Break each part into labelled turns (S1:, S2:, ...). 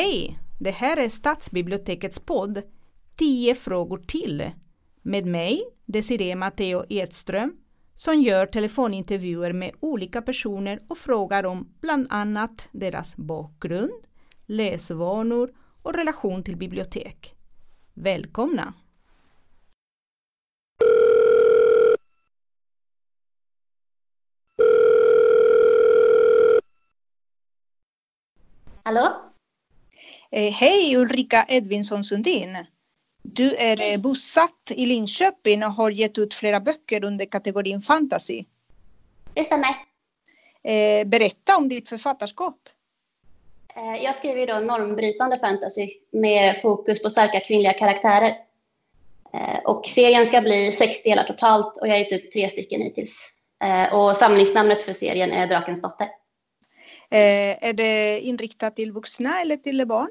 S1: Hej! Det här är Stadsbibliotekets podd 10 frågor till med mig, Desiree Matteo Edström, som gör telefonintervjuer med olika personer och frågar om bland annat deras bakgrund, läsvanor och relation till bibliotek. Välkomna!
S2: Hallå?
S1: Eh, hej Ulrika Edvinsson Sundin. Du är eh, bosatt i Linköping och har gett ut flera böcker under kategorin fantasy.
S2: Det stämmer.
S1: Eh, berätta om ditt författarskap.
S2: Jag skriver då normbrytande fantasy med fokus på starka kvinnliga karaktärer. Och serien ska bli sex delar totalt och jag har gett ut tre stycken hittills. Och samlingsnamnet för serien är Drakens dotter.
S1: Är det inriktat till vuxna eller till barn?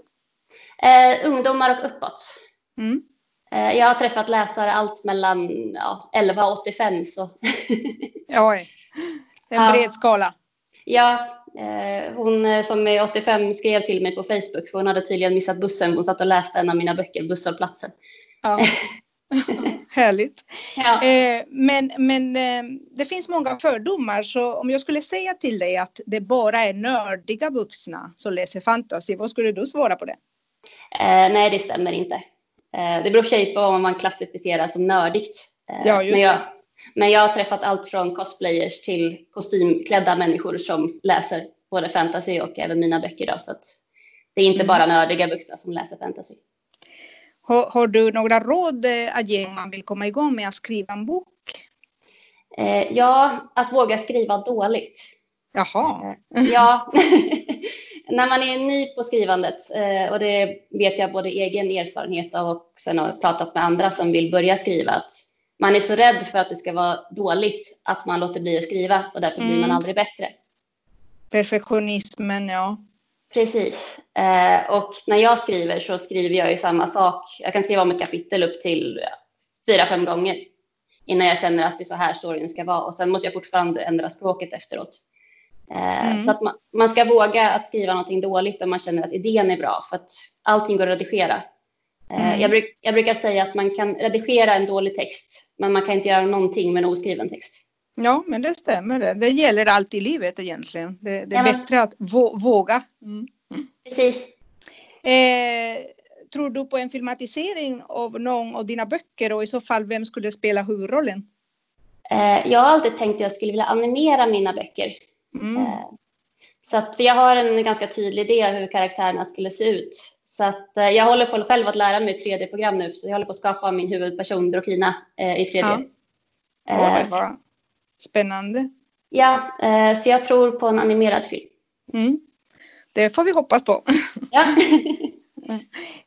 S2: Eh, ungdomar och uppåt.
S1: Mm.
S2: Eh, jag har träffat läsare allt mellan ja, 11 och 85. Så.
S1: Oj, en
S2: Ja.
S1: bred skala.
S2: ja, eh, hon som är 85 skrev till mig på Facebook för hon hade tydligen missat bussen. Hon satt och läste en av mina böcker, Busshållplatsen.
S1: Ja. Härligt.
S2: Ja.
S1: Eh, men men eh, det finns många fördomar så om jag skulle säga till dig att det bara är nördiga vuxna som läser fantasy, vad skulle du svara på det?
S2: Eh, nej, det stämmer inte. Eh, det beror för sig på vad man klassificerar som nördigt. Eh,
S1: Ja,
S2: men, jag, men jag har träffat allt från cosplayers till kostymklädda människor som läser både fantasy och även mina böcker. Då, så det är inte
S1: Mm.
S2: bara nördiga vuxna som läser fantasy.
S1: Har, har du några råd eh, att ge om man vill komma igång med att skriva en bok?
S2: Eh, ja, att våga skriva dåligt.
S1: Jaha.
S2: Ja, när man är ny på skrivandet eh, och det vet jag både egen erfarenhet av och sen har pratat med andra som vill börja skriva att man är så rädd för att det ska vara dåligt att man låter bli att skriva och därför blir man
S1: Mm.
S2: aldrig bättre.
S1: Perfektionismen, ja.
S2: Precis. Eh, och när jag skriver så skriver jag ju samma sak. Jag kan skriva om ett kapitel upp till fyra, fem gånger innan jag känner att det är så här storyn ska vara. Och sen måste jag fortfarande ändra språket efteråt. Eh,
S1: Mm.
S2: Så att man, man ska våga att skriva någonting dåligt om man känner att idén är bra, för att allting går att redigera. Eh,
S1: Mm.
S2: Jag, bruk, jag brukar säga att man kan redigera en dålig text, men man kan inte göra någonting med en oskriven text.
S1: Ja, men det stämmer. Det, det gäller allt i livet egentligen. Det, det är
S2: Ja,
S1: bättre att vå, våga. Mm.
S2: Precis.
S1: Eh, tror du på en filmatisering av någon av dina böcker och i så fall vem skulle spela huvudrollen?
S2: Eh, Jag har alltid tänkt att jag skulle vilja animera mina böcker.
S1: Mm.
S2: Eh, Så att, för jag har en ganska tydlig idé hur karaktärerna skulle se ut. Så att, eh, jag håller på själv att lära mig 3D-program nu, så jag håller på att skapa min huvudperson Drokina eh, i 3D. Eh,
S1: Oj,
S2: så,
S1: vad spännande.
S2: ja, eh, så jag tror på en animerad film.
S1: Mm. Det får vi hoppas på.
S2: Ja.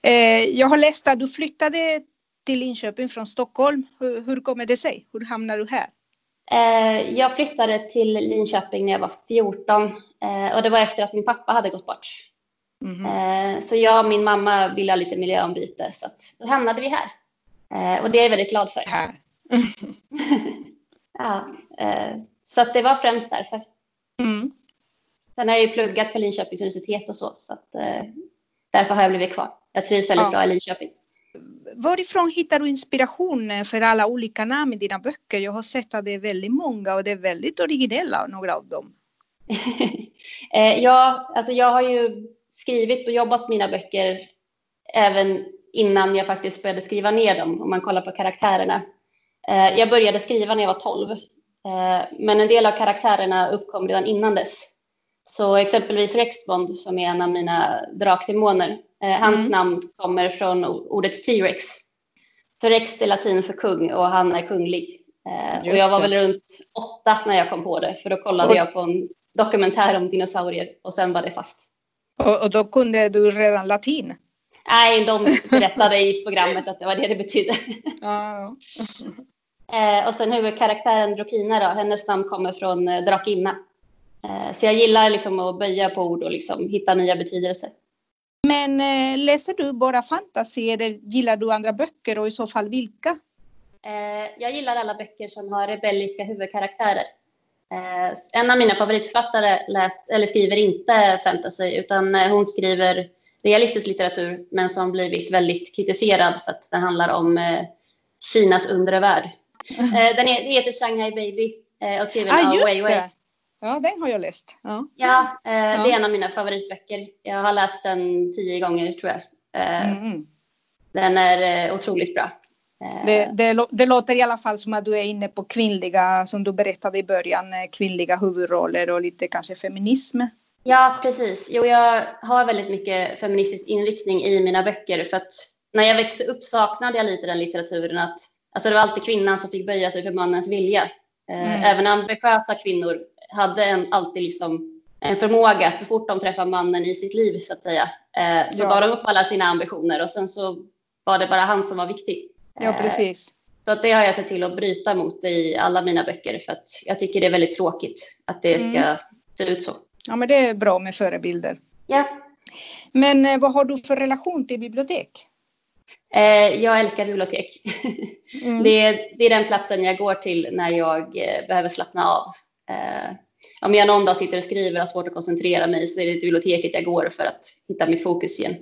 S1: Eh, jag har läst att du flyttade till Linköping från Stockholm. Hur, hur kommer det sig? Hur hamnade du här?
S2: Eh, jag flyttade till Linköping när jag var 14 eh, och det var efter att min pappa hade gått bort. Eh, Så jag och min mamma ville ha lite miljöombyte så att då hamnade vi här. Och det är jag väldigt glad för.
S1: Här.
S2: Ja, så att det var främst därför.
S1: Mm.
S2: Sen har jag ju pluggat på Linköpings universitet och så, så att därför har jag blivit kvar. Jag trivs väldigt
S1: Ja.
S2: bra i Linköping.
S1: Varifrån hittar du inspiration för alla olika namn i dina böcker? Jag har sett att det är väldigt många och det är väldigt originella, några av dem.
S2: Eh, ja, alltså jag har ju skrivit och jobbat mina böcker även innan jag faktiskt började skriva ner dem, om man kollar på karaktärerna. Eh, jag började skriva när jag var 12, eh, men en del av karaktärerna uppkom redan innan dess. Så exempelvis Rexbond, som är en av mina drakdemoner, hans
S1: Mm.
S2: namn kommer från ordet T-rex. För Rex är latin för kung och han är kunglig. Eh, och
S1: Just
S2: jag var
S1: det.
S2: väl runt åtta när jag kom på det, för då kollade
S1: Oj.
S2: jag på en dokumentär om dinosaurier och sen var det fast.
S1: Och, och då kunde du redan latin.
S2: Nej, de berättade i programmet att det var det det betydde.
S1: Ja.
S2: Eh, och sen huvudkaraktären Drokina då, hennes namn kommer från eh, drakinna. Eh, så jag gillar liksom att böja på ord och liksom hitta nya betydelser.
S1: Men eh, läser du bara fantasy eller gillar du andra böcker och i så fall vilka?
S2: Eh, jag gillar alla böcker som har rebelliska huvudkaraktärer. Eh, en av mina favoritförfattare läst, eller skriver inte fantasy, utan eh, hon skriver realistisk litteratur men som blivit väldigt kritiserad för att den handlar om eh, Kinas undre värld. Eh, den heter Shanghai Baby och skriven
S1: ah,
S2: av Wei Wei.
S1: Ja, den har jag läst. Ja,
S2: ja det är en av mina favoritböcker. Jag har läst den tio gånger tror jag. Mm. Den är otroligt bra.
S1: Det, det, det, låter i alla fall som att du är inne på kvinnliga, som du berättade i början, kvinnliga huvudroller och lite kanske feminism.
S2: Ja, precis. Jo, jag har väldigt mycket feministisk inriktning i mina böcker för att när jag växte upp saknade jag lite den litteraturen att alltså det var alltid kvinnan som fick böja sig för mannens vilja. Mm. Även ambitiösa kvinnor hade en, alltid liksom en förmåga att så fort de träffar mannen i sitt liv så att säga så ja. gav de upp alla sina ambitioner och sen så var det bara han som var viktig.
S1: Ja, precis.
S2: Så att det har jag sett till att bryta mot i alla mina böcker för att jag tycker det är väldigt tråkigt att det ska mm. se ut så.
S1: Ja, men det är bra med förebilder.
S2: Ja.
S1: Men eh, vad har du för relation till bibliotek?
S2: Eh, jag älskar bibliotek. Mm. det, är, det är den platsen jag går till när jag eh, behöver slappna av. Eh, om jag någon dag sitter och skriver och har svårt att koncentrera mig så är det till biblioteket jag går för att hitta mitt fokus igen.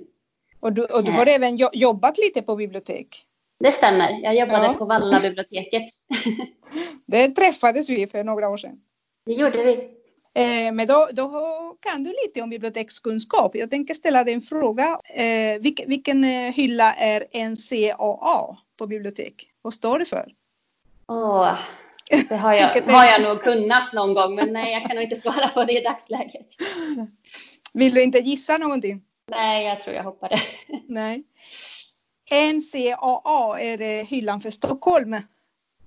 S1: Och du, och du har även jobbat lite på bibliotek?
S2: Det stämmer. Jag jobbade ja. på Valla biblioteket.
S1: det träffades vi för några år sedan.
S2: Det gjorde vi.
S1: Eh, men då, då, kan du lite om bibliotekskunskap. Jag tänker ställa dig en fråga. Eh, vilken, vilken eh, hylla är NCAA på bibliotek? Vad står det för?
S2: Åh, det har jag, har jag nog kunnat någon gång, men nej, jag kan nog inte svara på det i dagsläget.
S1: Vill du inte gissa någonting?
S2: Nej, jag tror jag hoppar det.
S1: Nej. NCAA är det hyllan för Stockholm.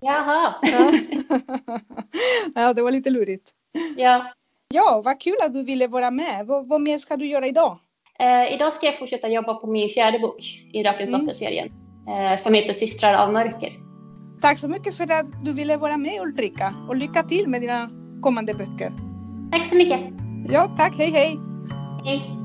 S2: Jaha.
S1: Ja, ja det var lite lurigt.
S2: Ja.
S1: Ja, vad kul att du ville vara med. Vad, vad mer ska du göra idag?
S2: Eh, idag ska jag fortsätta jobba på min fjärde bok i Drakens mm. dotter-serien eh, som heter Systrar av mörker.
S1: Tack så mycket för att du ville vara med Ulrika och lycka till med dina kommande böcker.
S2: Tack så mycket.
S1: Ja, tack. Hej, hej.
S2: Hej.